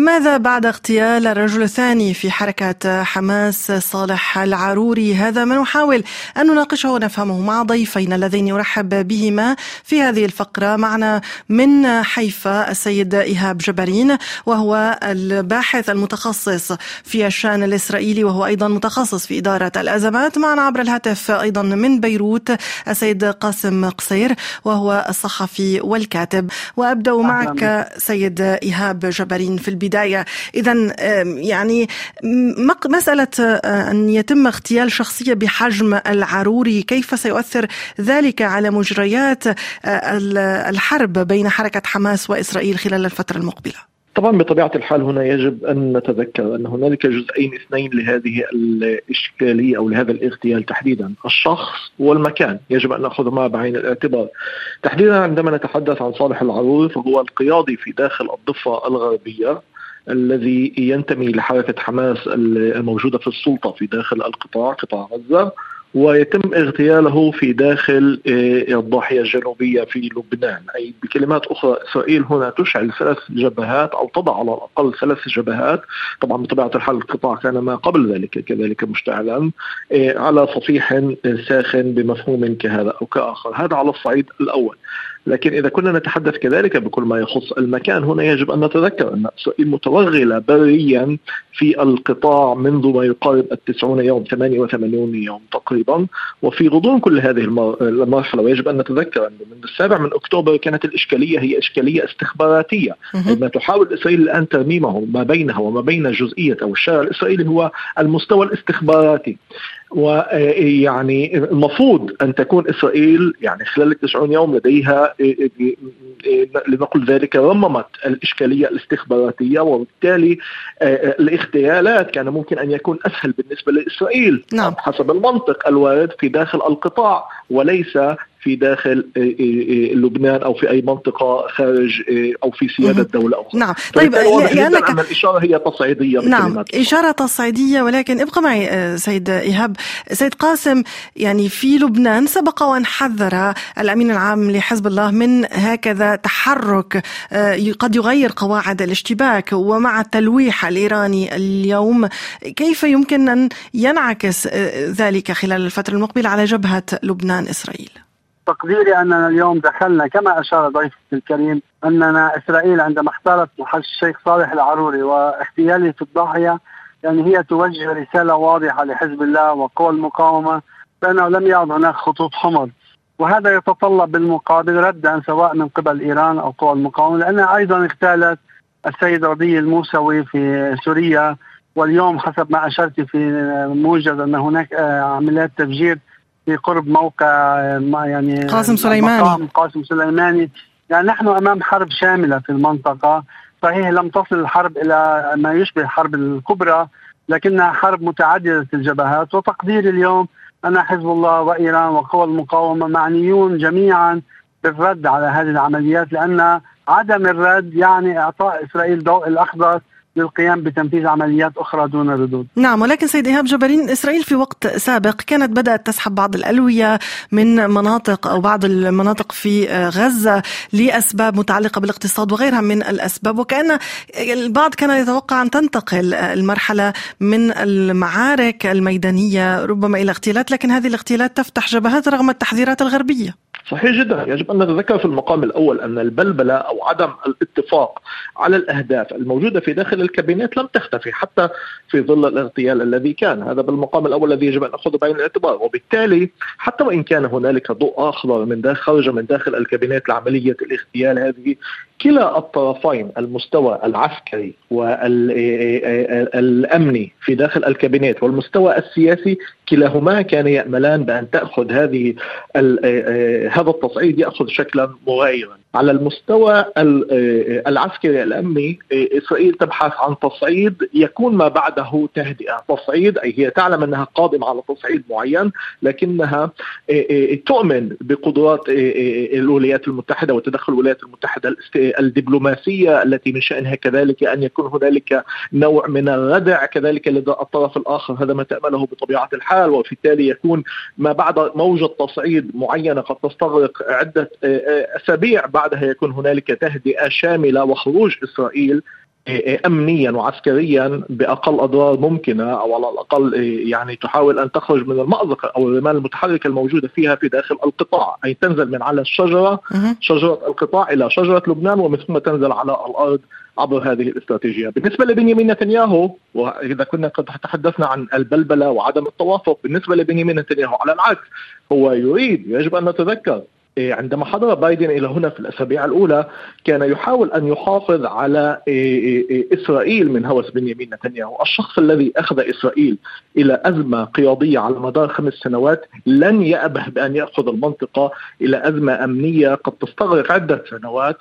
ماذا بعد اغتيال الرجل الثاني في حركة حماس صالح العروري؟ هذا ما نحاول أن نناقشه ونفهمه مع ضيفين اللذين يرحب بهما في هذه الفقرة. معنا من حيفا السيد إيهاب جبرين وهو الباحث المتخصص في الشأن الإسرائيلي وهو أيضا متخصص في إدارة الأزمات. معنا عبر الهاتف أيضا من بيروت السيد قاسم قصير وهو الصحفي والكاتب. وأبدأ معك سيد إيهاب جبرين في البداية. إذا يعني مسألة أن يتم اغتيال شخصية بحجم العروري كيف سيؤثر ذلك على مجريات الحرب بين حركة حماس وإسرائيل خلال الفترة المقبلة؟ طبعا بطبيعة الحال هنا يجب أن نتذكر أن هنالك جزئين اثنين لهذه الإشكالية أو لهذا الاغتيال تحديدا، الشخص والمكان، يجب أن نأخذ ما بعين الاعتبار. تحديدا عندما نتحدث عن صالح العروري فهو القيادي في داخل الضفة الغربية. الذي ينتمي لحركه حماس الموجودة في السلطة في داخل القطاع قطاع غزة ويتم اغتياله في داخل آه، الضاحية الجنوبية في لبنان. أي بكلمات أخرى إسرائيل هنا تشعل ثلاث جبهات أو تضع على الأقل ثلاث جبهات. طبعا بطبيعة الحال القطاع كان ما قبل ذلك كذلك مشتعلا آه، على صفيح ساخن بمفهوم كهذا أو كآخر. هذا على الصعيد الأول. لكن إذا كنا نتحدث كذلك بكل ما يخص المكان هنا يجب أن نتذكر أن إسرائيل متوغلة بريا في القطاع منذ ما يقارب التسعون يوم 88 يوم تقريبا. وفي غضون كل هذه المرحلة ويجب أن نتذكر أن من السابع من أكتوبر كانت الإشكالية هي إشكالية استخباراتية. ما تحاول إسرائيل الآن ترميمه ما بينها وما بين جزئية أو الشارع الإسرائيلي هو المستوى الاستخباراتي. ويعني المفروض أن تكون إسرائيل يعني خلال التسعون يوم لديها لنقل ذلك رممت الإشكالية الاستخباراتية وبالتالي الاغتيالات كان ممكن أن يكون أسهل بالنسبة لإسرائيل نعم. حسب المنطق الوارد في داخل القطاع وليس في داخل آه، آه، آه، لبنان أو في أي منطقة خارج أو في سيادة دوله أخرى. نعم. طيب لانك أن الإشارة هي تصعيدية نعم إشارة تصعيدية ولكن ابقى معي سيد إيهاب. سيد قاسم يعني في لبنان سبق وأن حذر الأمين العام لحزب الله من هكذا تحرك قد يغير قواعد الاشتباك ومع التلويح الإيراني اليوم كيف يمكن أن ينعكس ذلك خلال الفترة المقبلة على جبهة لبنان إسرائيل؟ تقديري أننا اليوم دخلنا كما أشار ضيفي الكريم أننا إسرائيل عندما اختارت الشيخ صالح العروري واغتياله في الضاحية يعني هي توجه رسالة واضحة لحزب الله وقوى المقاومة بانه لم يعد هناك خطوط حمر. وهذا يتطلب بالمقابل ردا سواء من قبل إيران أو قوى المقاومة لانها أيضا اغتالت السيد رضي الموسوي في سوريا واليوم حسب ما أشرت في موجز أن هناك عمليات تفجير في قرب موقع يعني قاسم سليماني. قاسم سليماني. يعني نحن أمام حرب شاملة في المنطقة. صحيح لم تصل الحرب إلى ما يشبه الحرب الكبرى لكنها حرب متعددة الجبهات. وتقديري اليوم ان حزب الله وإيران وقوى المقاومة معنيون جميعا بالرد على هذه العمليات لأن عدم الرد يعني إعطاء إسرائيل ضوء الاخضر للقيام بتنفيذ عمليات أخرى دون ردود. نعم ولكن سيد إيهاب جبرين إسرائيل في وقت سابق كانت بدأت تسحب بعض الألوية من مناطق أو بعض المناطق في غزة لأسباب متعلقة بالاقتصاد وغيرها من الأسباب. وكأن البعض كان يتوقع أن تنتقل المرحلة من المعارك الميدانية ربما إلى اغتيالات لكن هذه الاغتيالات تفتح جبهات رغم التحذيرات الغربية. صحيح جدا. يجب أن نتذكر في المقام الأول أن البلبلة أو عدم الاتفاق على الأهداف الموجودة في داخل الكابينت لم تختفي حتى في ظل الاغتيال الذي كان. هذا بالمقام الأول الذي يجب أن ناخذه بعين الاعتبار. وبالتالي حتى وإن كان هنالك ضوء اخضر من داخل خرج من داخل الكابينت لعملية الاغتيال هذه كلا الطرفين المستوى العسكري والامني في داخل الكابينت والمستوى السياسي كلاهما كان يأملان بأن تأخذ هذه هذا التصعيد يأخذ شكلا مغايرا. على المستوى العسكري الأمني إسرائيل تبحث عن تصعيد يكون ما بعده تهدئة، تصعيد أي هي تعلم أنها قادمة على تصعيد معين لكنها تؤمن بقدرات الولايات المتحدة وتدخل الولايات المتحدة الدبلوماسية التي من شأنها كذلك أن يكون هنالك نوع من الردع كذلك لدى الطرف الآخر هذا ما تأمله بطبيعة الحال. وبالتالي يكون ما بعد موجة تصعيد معينة قد تستغرق عدة أسابيع بعدها يكون هنالك تهدئة شاملة وخروج إسرائيل امنيا وعسكريا بأقل اضرار ممكنة أو على الأقل يعني تحاول أن تخرج من المأزق أو الرمال المتحركه الموجودة فيها في داخل القطاع، أي تنزل من على الشجرة شجرة القطاع إلى شجرة لبنان ومن ثم تنزل على الأرض عبر هذه الاستراتيجية، بالنسبة لبنيامين نتنياهو وإذا كنا قد تحدثنا عن البلبلة وعدم التوافق، بالنسبة لبنيامين نتنياهو على العكس هو يريد يجب أن نتذكر إيه، عندما حضر بايدن إلى هنا في الأسابيع الأولى كان يحاول أن يحافظ على إيه، إيه، إسرائيل من هوس بنيامين نتنياهو، الشخص الذي أخذ إسرائيل إلى أزمة قيادية على مدار خمس سنوات لن يأبه بأن يأخذ المنطقة إلى أزمة أمنية قد تستغرق عدة سنوات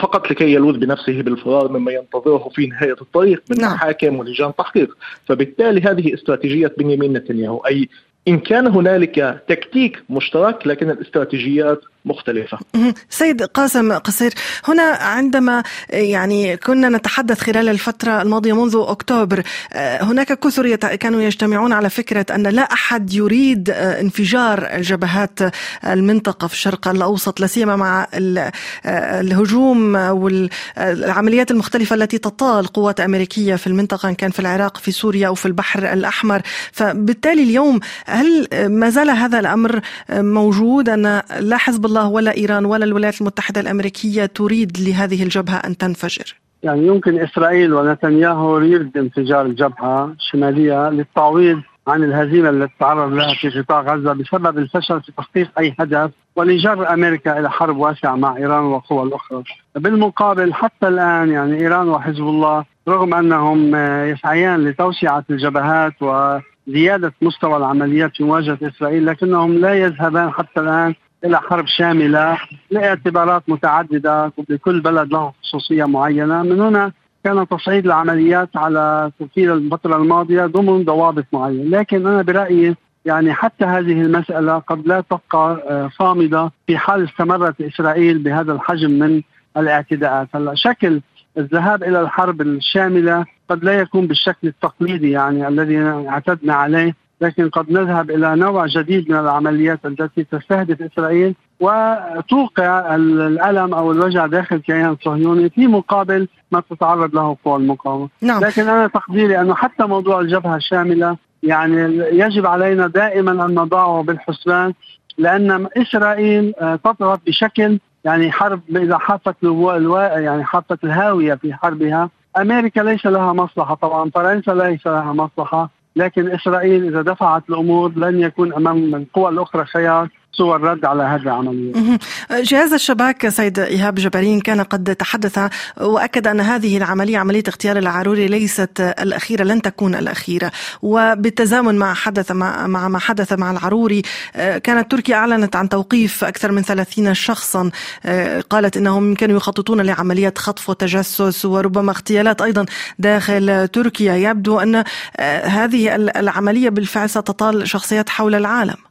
فقط لكي يلوذ بنفسه بالفرار مما ينتظره في نهاية الطريق من نعم. محاكم ولجان تحقيق، فبالتالي هذه استراتيجية بنيامين نتنياهو أي إن كان هنالك تكتيك مشترك لكن الاستراتيجيات مختلفة. سيد قاسم قصير هنا عندما يعني كنا نتحدث خلال الفترة الماضية منذ أكتوبر هناك كثر كانوا يجتمعون على فكرة أن لا أحد يريد انفجار الجبهات المنطقة في الشرق الأوسط لا سيما مع الهجوم والعمليات المختلفة التي تطال قوات أمريكية في المنطقة إن كان في العراق في سوريا أو في البحر الأحمر. فبالتالي اليوم هل ما زال هذا الأمر موجود؟ أن لا حزب الله الله ولا إيران ولا الولايات المتحدة الأمريكية تريد لهذه الجبهة أن تنفجر. يعني يمكن إسرائيل ونتنياهو يريد انفجار الجبهة الشمالية للتعويض عن الهزيمة التي تعرض لها في قطاع غزة بسبب الفشل في تحقيق أي هدف ولجر أمريكا إلى حرب واسعة مع إيران والقوى الأخرى. بالمقابل حتى الآن يعني إيران وحزب الله رغم أنهم يسعيان لتوسعة الجبهات وزيادة مستوى العمليات في مواجهة إسرائيل لكنهم لا يذهبان حتى الآن إلى حرب شاملة لاعتبارات متعددة لكل بلد له خصوصية معينة. من هنا كان تصعيد العمليات على تركيا الفترة الماضية ضمن ضوابط معينة. لكن أنا برأيي يعني حتى هذه المسألة قد لا تبقى آه، صامدة في حال استمرت إسرائيل بهذا الحجم من الاعتداءات. هلا شكل الذهاب إلى الحرب الشاملة قد لا يكون بالشكل التقليدي يعني الذي اعتدنا عليه لكن قد نذهب إلى نوع جديد من العمليات التي تستهدف إسرائيل وتوقع الألم أو الوجع داخل الكيان الصهيوني في مقابل ما تتعرض له قوى المقاومة نعم. لكن أنا تقديري أنه حتى موضوع الجبهة الشاملة يعني يجب علينا دائما أن نضعه بالحسبان لأن إسرائيل آه، تضغط بشكل يعني حرب إذا حافت يعني حافت الهاوية في حربها أمريكا ليس لها مصلحة طبعا فرنسا ليس لها مصلحة لكن إسرائيل إذا دفعت الأمور لن يكون أمام القوى الأخرى خيار سوى الرد على هذه العملية جهاز الشباك سيد إيهاب جبارين كان قد تحدث وأكد أن هذه العملية عملية اغتيال العروري ليست الأخيرة لن تكون الأخيرة. وبالتزامن مع حدث مع, مع ما حدث مع العروري كانت تركيا أعلنت عن توقيف أكثر من 30 شخصا. قالت أنهم كانوا يخططون لعملية خطف وتجسس وربما اغتيالات أيضا داخل تركيا. يبدو أن هذه العملية بالفعل ستطال شخصيات حول العالم.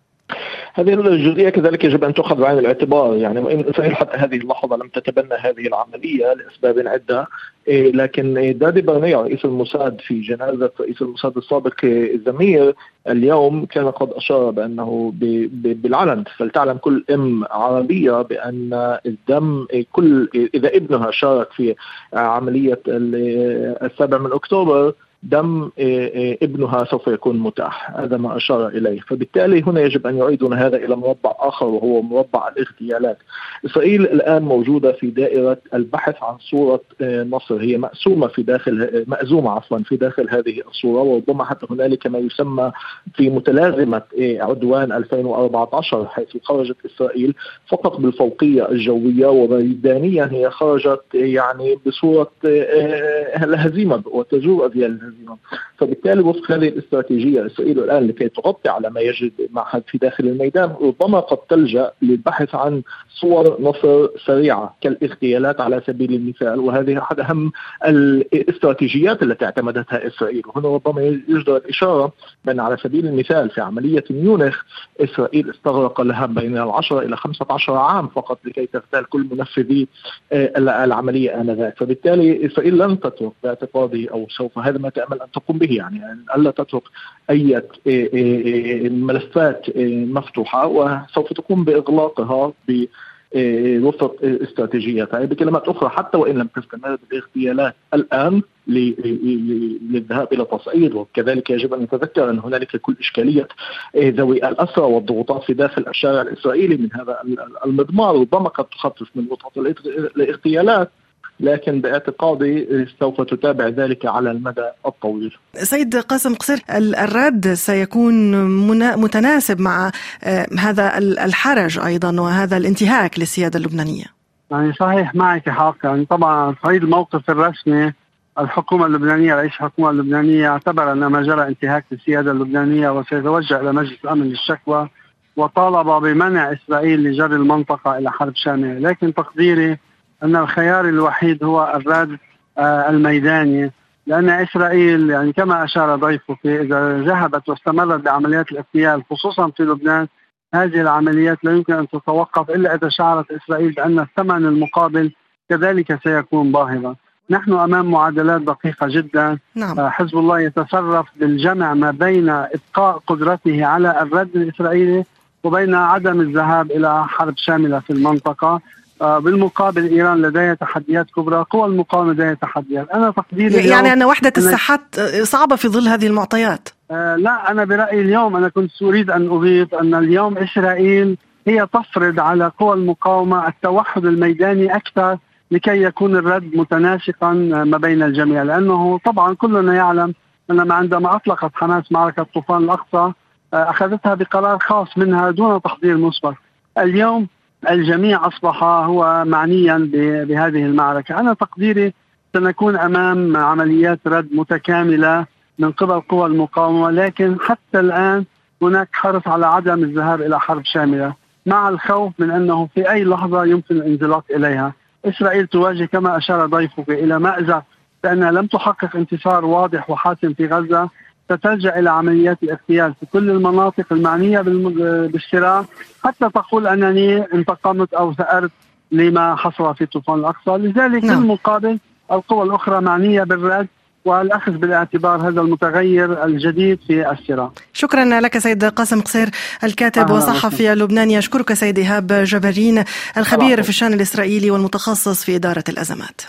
هذه الجزئية كذلك يجب أن تؤخذ بعين الاعتبار. يعني اسرائيل حتى هذه اللحظة لم تتبنى هذه العملية لأسباب عدة إيه، لكن دادي برنيع رئيس الموساد في جنازة رئيس الموساد السابق زمير اليوم كان قد أشار بأنه بالعلن فلتعلم كل ام عربية بأن الدم كل إذا ابنها شارك في عملية السابع من أكتوبر دم إيه، إيه، ابنها سوف يكون متاح. هذا ما أشار إليه. فبالتالي هنا يجب أن يعيدون هذا إلى مربع آخر وهو مربع الاغتيالات. إسرائيل الآن موجودة في دائرة البحث عن صورة إيه، نصر. هي مأسومة في داخل مأزومة عفوا في داخل هذه الصورة. وربما حتى هنالك ما يسمى في متلازمة عدوان 2014 حيث خرجت إسرائيل فقط بالفوقية الجوية وميدانيا هي خرجت يعني بصورة الهزيمة وتجور أذيال الهزيمه فبالتالي وفق هذه الاستراتيجية اسرائيل الآن لكي تغطي على ما يجد معهد في داخل الميدان ربما قد تلجأ للبحث عن صور نصر سريعة كالاغتيالات على سبيل المثال. وهذه أحد أهم الاستراتيجيات التي اعتمدتها إسرائيل. وهنا ربما يجدر الإشارة بأن على سبيل المثال في عملية ميونخ إسرائيل استغرق لها بين العشرة إلى 15 عام فقط لكي تغتال كل منفذي آه، العملية آنذاك. فبالتالي إسرائيل لن تترك باعتقادي أو سوف هذا ما تامل أن تقوم به يعني ألا تترك أي إيه، إيه، إيه، ملفات مفتوحة وسوف تقوم بإغلاقها ب وفق استراتيجيتها بكلمات أخرى حتى وإن لم تستمر الاغتيالات الآن للذهاب إلى تصعيد وكذلك يجب أن نتذكر أن هنالك كل إشكالية ذوي الأسرى والضغوطات في داخل الشارع الإسرائيلي من هذا المضمار ربما قد تخفف من وطأة الاغتيالات. لكن باعتقادي سوف تتابع ذلك على المدى الطويل. سيد قاسم قصير الرد سيكون متناسب مع آه، هذا الحرج أيضا وهذا الانتهاك للسيادة اللبنانية. يعني صحيح معك حق يعني طبعا صعيد الموقف الرسمي الحكومة اللبنانية رئيس الحكومة اللبنانية اعتبر أن ما جرى انتهاك للسيادة اللبنانية وسيتوجه إلى مجلس الأمن للشكوى وطالب بمنع إسرائيل لجر المنطقة إلى حرب شاملة لكن تقديري أن الخيار الوحيد هو الرد آه، الميداني. لأن إسرائيل يعني كما أشار ضيفك إذا ذهبت واستمرت بعمليات الاغتيال خصوصا في لبنان هذه العمليات لا يمكن أن تتوقف إلا إذا شعرت إسرائيل بأن الثمن المقابل كذلك سيكون باهظا. نحن أمام معادلات دقيقة جدا. نعم. آه، حزب الله يتصرف بالجمع ما بين إبقاء قدرته على الرد الإسرائيلي وبين عدم الذهاب إلى حرب شاملة في المنطقة. بالمقابل إيران لديها تحديات كبرى، قوى المقاومة لديها تحديات، أنا تقديري يعني أن وحدة الساحات صعبة في ظل هذه المعطيات. آه لا أنا برأيي اليوم أنا كنت أريد أن اضيف أن اليوم إسرائيل هي تفرض على قوى المقاومة التوحد الميداني أكثر لكي يكون الرد متناسقا ما بين الجميع لأنه طبعا كلنا يعلم انما عندما أطلقت حماس معركة طوفان الأقصى آه، أخذتها بقرار خاص منها دون تحضير مسبق. اليوم الجميع أصبح هو معنيا بهذه المعركة، أنا تقديري سنكون أمام عمليات رد متكاملة من قبل قوى المقاومة، لكن حتى الآن هناك حرص على عدم الذهاب إلى حرب شاملة، مع الخوف من أنه في أي لحظة يمكن الانزلاق إليها. إسرائيل تواجه كما أشار ضيفك إلى مأزق بأنها لم تحقق انتصار واضح وحاسم في غزة ستلجأ إلى عمليات الاغتيال في كل المناطق المعنية بالصراع حتى تقول أنني انتقمت أو ثأرت لما حصل في طوفان الأقصى لذلك نعم. بالمقابل القوى الأخرى معنية بالرد والأخذ بالاعتبار هذا المتغير الجديد في الصراع. شكرا لك سيد قاسم قصير الكاتب والصحفي اللبناني أشكرك سيد إيهاب جبرين الخبير في الشان الإسرائيلي والمتخصص في إدارة الأزمات.